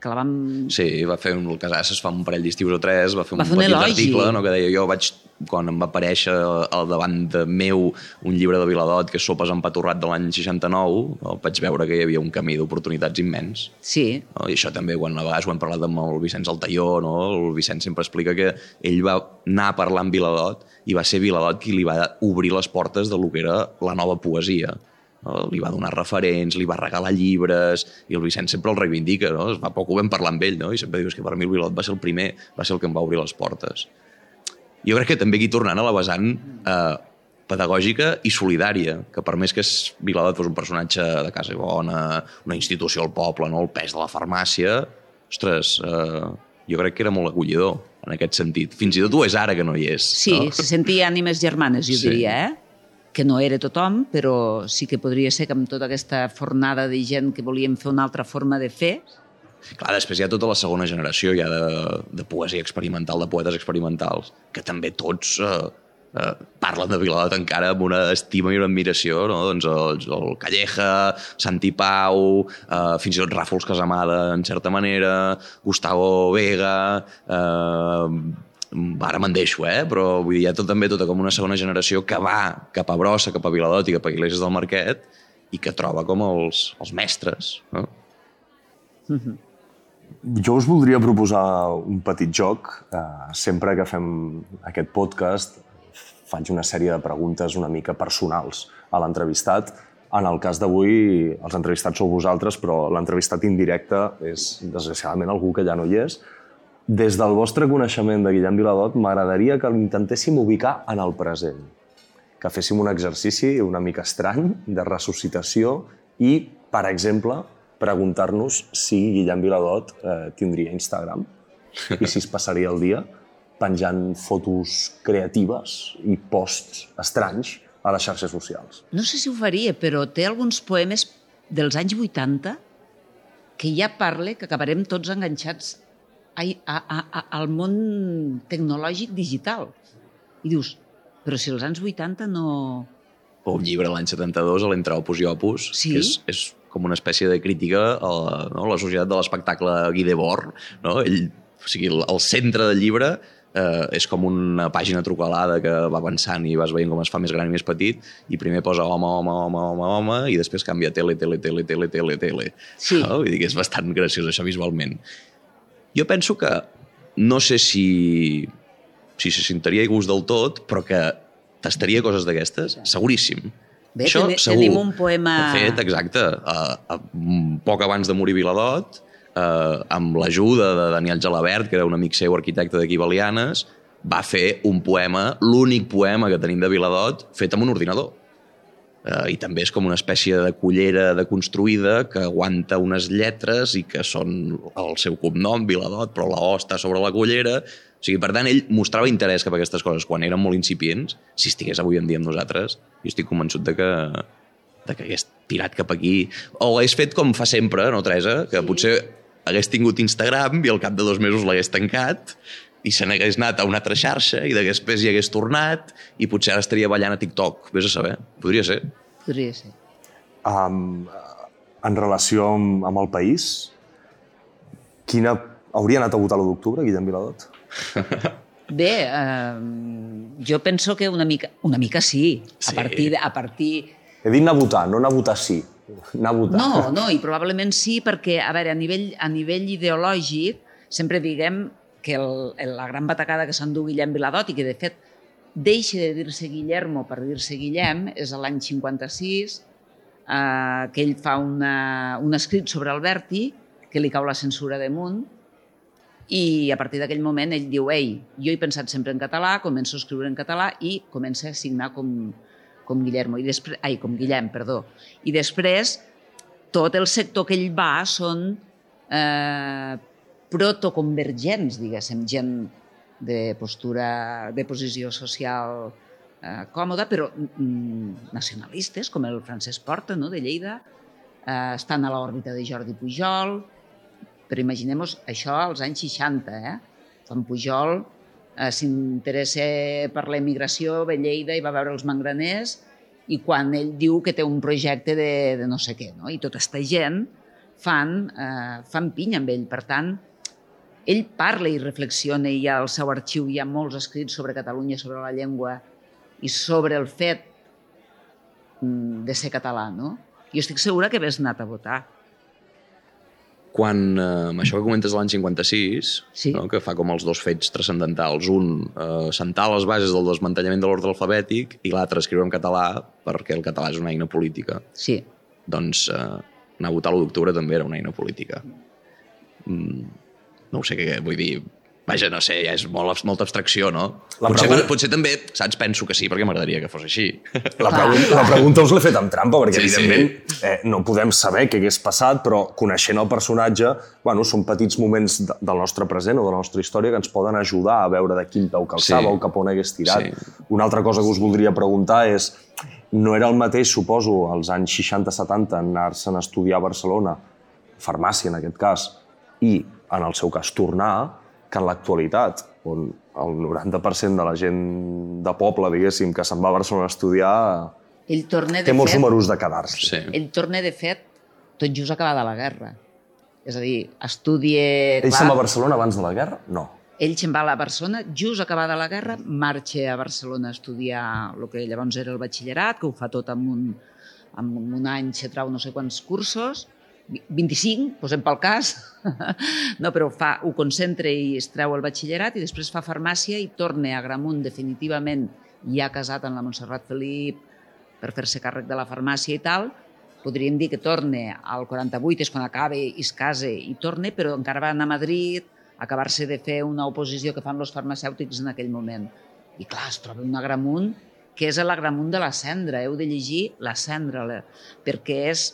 que la vam... Sí, va fer un, Casasses fa un parell d'estius o tres, va fer un Va fer un petit elogi. article no, que deia jo vaig, quan em va aparèixer al davant de meu un llibre de Viladot que és Sopes empaturrat de l'any 69, no, vaig veure que hi havia un camí d'oportunitats immens. Sí, No? I això també, quan a vegades ho hem parlat amb el Vicenç Altaió, no? el Vicenç sempre explica que ell va anar a parlar amb Viladot i va ser Viladot qui li va obrir les portes de lo que era la nova poesia. No? Li va donar referents, li va regalar llibres, i el Vicenç sempre el reivindica, no? Fa poc ho vam parlar amb ell, no? i sempre dius que per mi el Viladot va ser el primer, va ser el que em va obrir les portes. Jo crec que també aquí tornant a la vessant eh, pedagògica i solidària, que per més que es- Viladot fos un personatge de casa bona, una institució al poble, no? el pes de la farmàcia, ostres, eh, jo crec que era molt acollidor en aquest sentit. Fins i tot ho és ara que no hi és. sí, no? se sentia ànimes germanes, jo Sí. diria, eh? Que no era tothom, però sí que podria ser que amb tota aquesta fornada de gent que volíem fer una altra forma de fer, Clar, després hi ha tota la segona generació ja de, de poesia experimental, de poetes experimentals, que també tots eh, eh, parlen de Viladot encara amb una estima i una admiració, no? doncs el, el Calleja, Santi Pau, eh, fins i tot Ràfols Casamada, en certa manera, Gustavo Vega, eh, ara me'n deixo, eh? però vull dir, hi ha tot, també tota com una segona generació que va cap a Brossa, cap a Viladot i cap a Iglesias del Marquet i que troba com els, els mestres. No? Jo us voldria proposar un petit joc. Eh, sempre que fem aquest podcast faig una sèrie de preguntes una mica personals a l'entrevistat. En el cas d'avui, els entrevistats sou vosaltres, però l'entrevistat indirecte és, desgraciadament, algú que ja no hi és. Des del vostre coneixement de Guillem Viladot, m'agradaria que l'intentéssim ubicar en el present. Que féssim un exercici una mica estrany de ressuscitació i, per exemple, preguntar-nos si Guillem Viladot eh, tindria Instagram i si es passaria el dia penjant fotos creatives i posts estranys a les xarxes socials. no sé si ho faria, però té alguns poemes dels anys 80 que ja parla que acabarem tots enganxats a, a, a, al món tecnològic digital. I dius, però si els anys 80 no, o un llibre l'any 72, a l'Entre Opus i Opus, Sí. que és, és com una espècie de crítica a la, no, a la societat de l'espectacle Guy Debord. No? Ell, o sigui, el, el centre del llibre eh, és com una pàgina trucalada que va avançant i vas veient com es fa més gran i més petit i primer posa home, home, home, home, home i després canvia tele, tele, tele, tele, tele, tele. Sí. No? Vull dir que és bastant graciós això visualment. Jo penso que no sé si, si se sentaria a gust del tot, però que tastaria coses d'aquestes, seguríssim. Bé, teni- tenim un poema- De fet, exacte, a, a, poc abans de morir Viladot, eh, amb l'ajuda de Daniel Gelabert, que era un amic seu arquitecte d'aquí Balianes, va fer un poema, l'únic poema que tenim de Viladot, fet amb un ordinador. Eh, I també és com una espècie de cullera deconstruïda que aguanta unes lletres i que són el seu cognom, Viladot, però la O està sobre la cullera. O sigui, per tant, ell mostrava interès cap a aquestes coses quan eren molt incipients. Si estigués avui en dia amb nosaltres, jo estic convençut de que, de que hagués tirat cap aquí. O hagués fet com fa sempre, no, Teresa? Que sí. potser hagués tingut Instagram i al cap de dos mesos l'hagués tancat i se n'hagués anat a una altra xarxa i després hi hagués tornat i potser ara estaria ballant a TikTok. Vés a saber. Podria ser. Podria ser. Um, en relació amb, amb el país, quina... Hauria anat a votar l'1 d'octubre, Guillem Viladot? [laughs] Bé, eh, jo penso que una mica, una mica sí. Sí. A partir, de, a partir He dit anar a votar, no anar a votar sí. Anar a votar. No, [laughs] no, i probablement sí, perquè, a veure, a nivell, a nivell ideològic, sempre diguem que el, la gran batacada que s'endú Guillem Viladot i que, de fet, deixa de dir-se Guillermo per dir-se Guillem, és l'any 56, eh, que ell fa una, un escrit sobre Alberti, que li cau la censura damunt, i a partir d'aquell moment ell diu ei, jo he pensat sempre en català, començo a escriure en català i comença a signar com, com Guillermo, i després, ai, com Guillem, perdó. I després, tot el sector que ell va són eh, protoconvergents, diguéssim, gent de postura, de posició social eh, còmoda, però mm, nacionalistes, com el Francesc Porta, no?, de Lleida, eh, estan a l'òrbita de Jordi Pujol, però imaginem això als anys 60, eh? Quan Pujol eh, s'interessa per la immigració, ve a Lleida i va veure els mangraners i quan ell diu que té un projecte de, de no sé què, no? i tota aquesta gent fan, eh, fan pinya amb ell. Per tant, ell parla i reflexiona i al seu arxiu hi ha molts escrits sobre Catalunya, sobre la llengua i sobre el fet mm, de ser català, no? Jo estic segura que hagués anat a votar. Quan, eh, això que comentes l'any 56, Sí. no, que fa com els dos fets transcendentals, un, eh, sentar les bases del desmantellament de l'ordre alfabètic i l'altre, escriure en català, perquè el català és una eina política, Sí, doncs eh, anar a votar l'1 d'octubre també era una eina política. Mm, no ho sé què vull dir. Vaja, no sé, ja és molt, molta abstracció, no? La potser, pregunta- potser també, saps, penso que sí, perquè m'agradaria que fos així. La, pregunta, la pregunta us l'he fet amb trampa, perquè Sí, sí. evidentment eh, no podem saber què hagués passat, però coneixent el personatge, bueno, són petits moments de, del nostre present o de la nostra història que ens poden ajudar a veure de quin peu calçava Sí. o cap on hagués tirat. Sí. Una altra cosa que us voldria preguntar és, no era el mateix, suposo, als anys 60-70, anar-se'n a estudiar a Barcelona, farmàcia en aquest cas, i, en el seu cas, tornar, que en l'actualitat, on el 90% de la gent de poble, diguéssim, que se'n va a Barcelona a estudiar, ell torna, de té molts fet, números de quedar-se. Sí. ell torna, de fet, tot just acabada la guerra. És a dir, estudia... Ell se'n va a Barcelona abans de la guerra? No. Ell se'n va a la Barcelona, just acabada la guerra, marxa a Barcelona a estudiar el que llavors era el batxillerat, que ho fa tot en un, en un any, se trau no sé quants cursos, 25, posem pel cas, [laughs] no, però fa, ho concentra i es treu el batxillerat i després fa farmàcia i torna a Gramunt definitivament ja casat amb la Montserrat Felip per fer-se càrrec de la farmàcia i tal, podríem dir que torna al 48, és quan acaba i es casa i torna, però encara va anar a Madrid, acabar-se de fer una oposició que fan els farmacèutics en aquell moment. I clar, es troba una Gramunt que és la Gramunt de la cendra, heu de llegir la cendra, perquè és...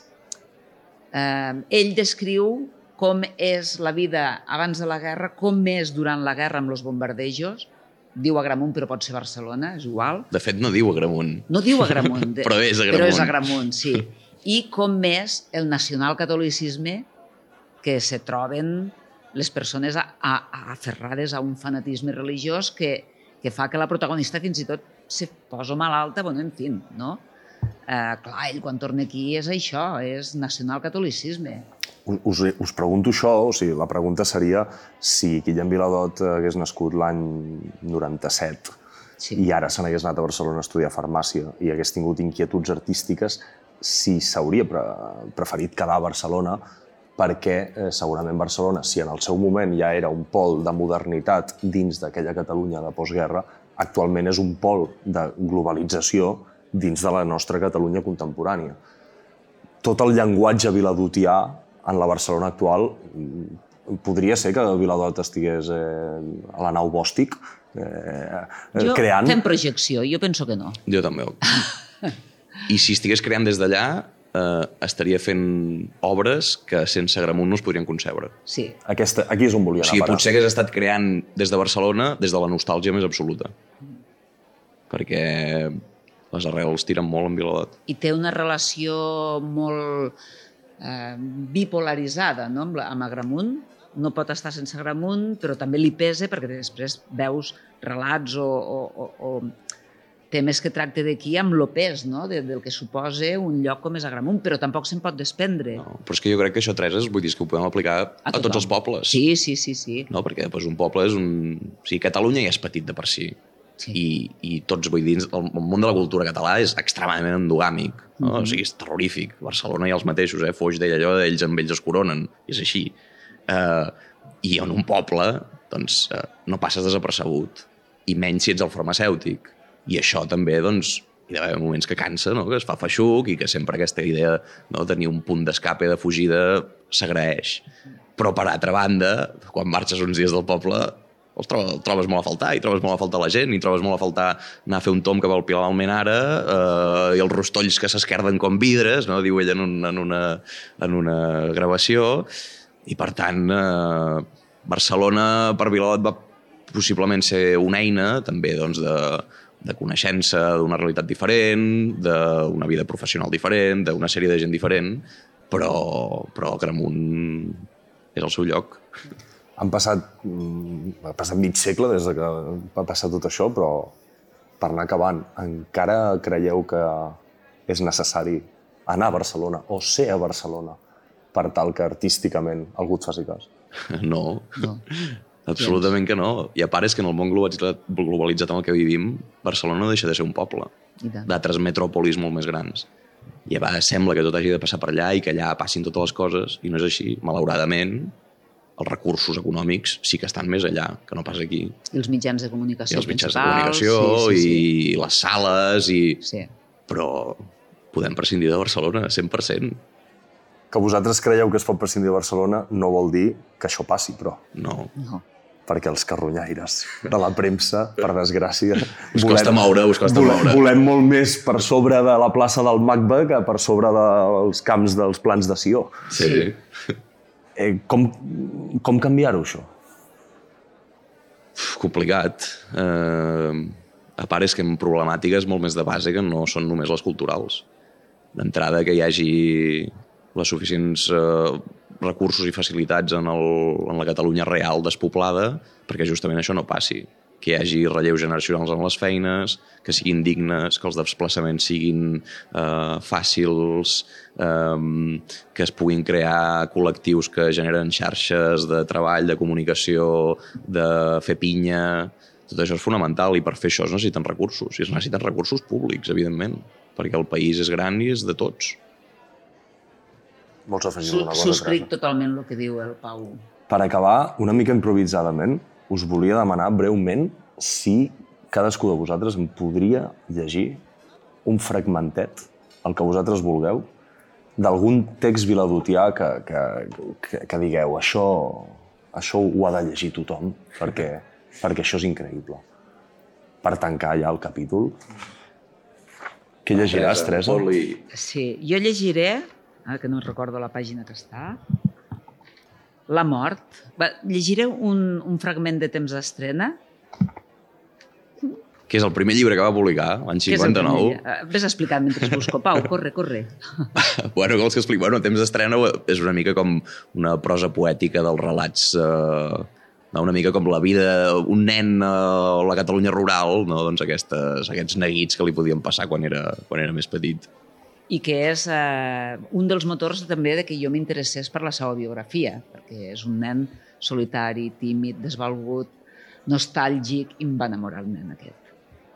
Eh, ell descriu com és la vida abans de la guerra, com és durant la guerra amb els bombardejos, diu Agramunt, però pot ser Barcelona, és igual. De fet, no diu Agramunt. No diu Agramunt, de- [laughs] Però és Però és Agramunt. Agramunt, sí. [laughs] I com és el nacionalcatolicisme que se troben les persones a, a, a aferrades a un fanatisme religiós que, que fa que la protagonista fins i tot se posa malalta, bueno, en fi, no? Eh, clar, ell quan torna aquí és això, és nacionalcatolicisme. Us, us pregunto això, o sigui, la pregunta seria si Guillem Viladot hagués nascut l'any 97 Sí. i ara se n'hagués anat a Barcelona a estudiar farmàcia i hagués tingut inquietuds artístiques, si s'hauria pre preferit quedar a Barcelona perquè eh, segurament Barcelona, si en el seu moment ja era un pol de modernitat dins d'aquella Catalunya de postguerra, actualment és un pol de globalització dins de la nostra Catalunya contemporània. Tot el llenguatge viladotià en la Barcelona actual mm, podria ser que Viladot estigués eh, a la nau Bòstic eh, Jo creant... fem projecció, jo penso que no. Jo també. [laughs] I si estigués creant des d'allà, eh, estaria fent obres que sense Gramunt no es podrien concebre. Sí. Aquesta, aquí és on volia O sigui, anar a parar. potser hagués estat creant des de Barcelona des de la nostàlgia més absoluta. Perquè les arrels tiren molt en Viladot. I té una relació molt eh, bipolaritzada no? amb, amb Agramunt. No pot estar sense Agramunt, però també li pesa perquè després veus relats o, o, o, o temes que tracta d'aquí amb lo pes no? de, del que suposa un lloc com és Agramunt, però tampoc se'n pot desprendre. No? Però és que jo crec que això, Teresa, vull dir que ho podem aplicar a, a tots els pobles. Sí, sí, sí, sí. No? Perquè doncs, un poble és un... O sigui, Catalunya ja és petit de per si. Sí. I, i tots, vull dir, el, el món de la cultura català és extremadament endogàmic. No? Mhm. O sigui, és terrorífic. Barcelona i els mateixos, eh? Foix deia allò, ells amb ells es coronen. I és així. Uh, I en un poble, doncs, uh, no passes desapercebut. I menys si ets el farmacèutic. I això també, doncs, hi ha moments que cansa, no? que es fa feixuc i que sempre aquesta idea no? de tenir un punt d'escape, de fugida, s'agraeix. Però, per altra banda, quan marxes uns dies del poble, els trobes, el trobes molt a faltar, i trobes molt a faltar la gent, i trobes molt a faltar anar a fer un tom cap al Pilar d'Almenara, eh, i els rostolls que s'esquerden com vidres, no? diu ell en, un, en, una, en una gravació, i per tant, eh, Barcelona per Vilalot va possiblement ser una eina també doncs, de, de coneixença d'una realitat diferent, d'una vida professional diferent, d'una sèrie de gent diferent, però, però Gramunt és el seu lloc. Han passat, mm, ha passat mig segle des de que va passar tot això, però per anar acabant, encara creieu que és necessari anar a Barcelona o ser a Barcelona per tal que artísticament algú et faci cas? [laughs] No, No. absolutament que no. I a part és que en el món globalitzat, globalitzat en el que vivim, Barcelona no deixa de ser un poble d'altres metròpolis molt més grans. I a vegades sembla que tot hagi de passar per allà i que allà passin totes les coses, i no és així. Malauradament, els recursos econòmics sí que estan més allà, que no pas aquí. I els mitjans de I comunicació els mitjans de comunicació, sí, sí, i les sales, i... sí. sí. però podem prescindir de Barcelona, 100%. Que vosaltres creieu que es pot prescindir de Barcelona no vol dir que això passi, però No. No. perquè els carronyaires de la premsa, per desgràcia... Us costa moure, us costa volem, moure. Volem molt més per sobre de la plaça del MACBA que per sobre dels camps dels plans de Sió. Sí. Eh, com, com canviar-ho, això? Uf, complicat. Eh, a part és que en problemàtiques molt més de base que no són només les culturals. D'entrada que hi hagi les suficients eh, recursos i facilitats en, el, en la Catalunya real despoblada perquè justament això no passi que hi hagi relleus generacionals en les feines, que siguin dignes, que els desplaçaments siguin eh, fàcils, eh, que es puguin crear col·lectius que generen xarxes de treball, de comunicació, de fer pinya... Tot això és fonamental i per fer això es necessiten recursos. I es necessiten recursos públics, evidentment, perquè el país és gran i és de tots. Vols afegir alguna cosa, Subscric totalment el que diu el Pau. Per acabar, una mica improvisadament, us volia demanar breument si cadascú de vosaltres em podria llegir un fragmentet, el que vosaltres vulgueu, d'algun text viladotià que, que, que, que digueu això, això ho ha de llegir tothom perquè, perquè això és increïble. Per tancar ja el capítol. Què llegiràs, Teresa? Sí, jo llegiré, ara que no recordo la pàgina que està, La mort. Va, llegiré un, un fragment de temps d'estrena. Que és el primer llibre que va publicar, l'any que és el 59. primer. Eh, Ves explicant mentre busco. Pau, corre, corre. [laughs] bueno, vols que expliqui? Bueno, Temps d'estrena és una mica com una prosa poètica dels relats eh, una mica com la vida, un nen a la Catalunya rural, no? doncs aquestes, aquests neguits que li podien passar quan era, quan era més petit. I que és eh, un dels motors també de que jo m'interessés per la seva biografia, perquè és un nen solitari, tímid, desvalgut, nostàlgic, i em va enamorar el nen aquest.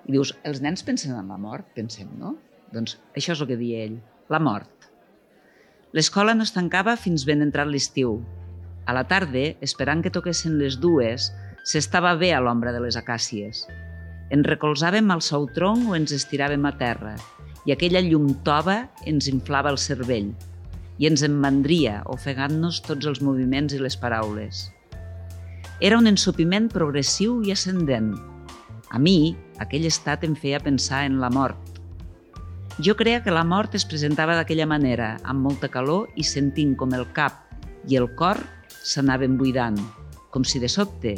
I dius, els nens pensen en la mort? Pensem, no? Doncs això és el que deia ell, la mort. L'escola no es tancava fins ben entrat l'estiu. A la tarda, esperant que toquessin les dues, s'estava bé a l'ombra de les acàcies. Ens recolzàvem al seu tronc o ens estiràvem a terra, i aquella llum tova ens inflava el cervell i ens emmandria, ofegant-nos tots els moviments i les paraules. Era un ensopiment progressiu i ascendent. A mi, aquell estat em feia pensar en la mort. Jo creia que la mort es presentava d'aquella manera, amb molta calor i sentint com el cap i el cor s'anaven buidant, com si de sobte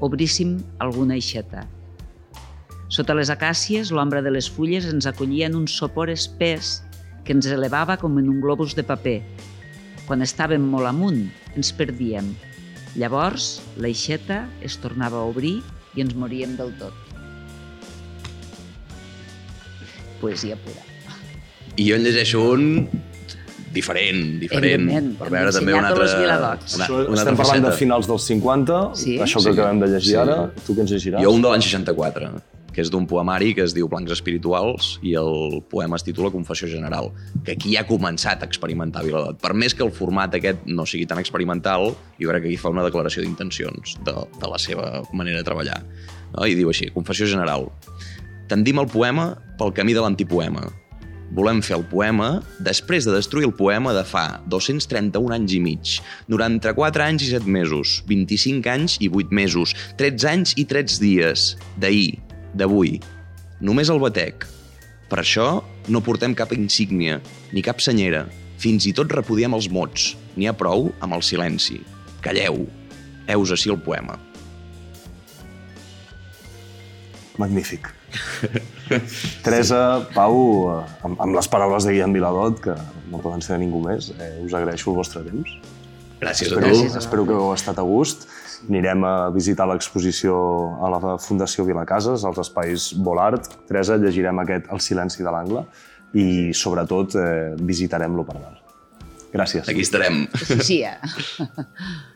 obríssim alguna aixeta. Sota les acàcies, l'ombra de les fulles ens acollia en un sopor espès que ens elevava com en un globus de paper. Quan estàvem molt amunt, ens perdíem. Llavors, l'aixeta es tornava a obrir i ens moríem del tot. Poesia pura. I jo en llegeixo un diferent, diferent, per veure també una altra, una, una estem altra parlant de finals dels 50, Sí. això que Sí. acabem de llegir Sí. ara. Tu què ens llegiràs? Jo un de l'any 64, que és d'un poemari que es diu Blancs Espirituals i el poema es titula Confessió General, que aquí ha començat a experimentar Viladot. Per més que el format aquest no sigui tan experimental, jo crec que aquí fa una declaració d'intencions de, de la seva manera de treballar. No? I diu així, Confessió General. Tendim el poema pel camí de l'antipoema. Volem fer el poema després de destruir el poema de fa 231 anys i mig, 94 anys i 7 mesos, 25 anys i 8 mesos, 13 anys i 13 dies, d'ahir, d'avui. Només el batec. Per això no portem cap insígnia, ni cap senyera. Fins i tot repudiem els mots. N'hi ha prou amb el silenci. Calleu. Heus així el poema. Magnífic. [laughs] Teresa, Pau, amb, amb les paraules de Guillem Viladot, que no poden ser de ningú més, eh, us agraeixo el vostre temps. Gràcies a Espero, tu. A espero que heu estat a gust. Anirem a visitar l'exposició a la Fundació Vilacases, als espais Volart. Teresa, llegirem aquest El silenci de l'angle i, sobretot, eh, visitarem l'Operdal. Gràcies. Aquí estarem. Sí, sí. [laughs]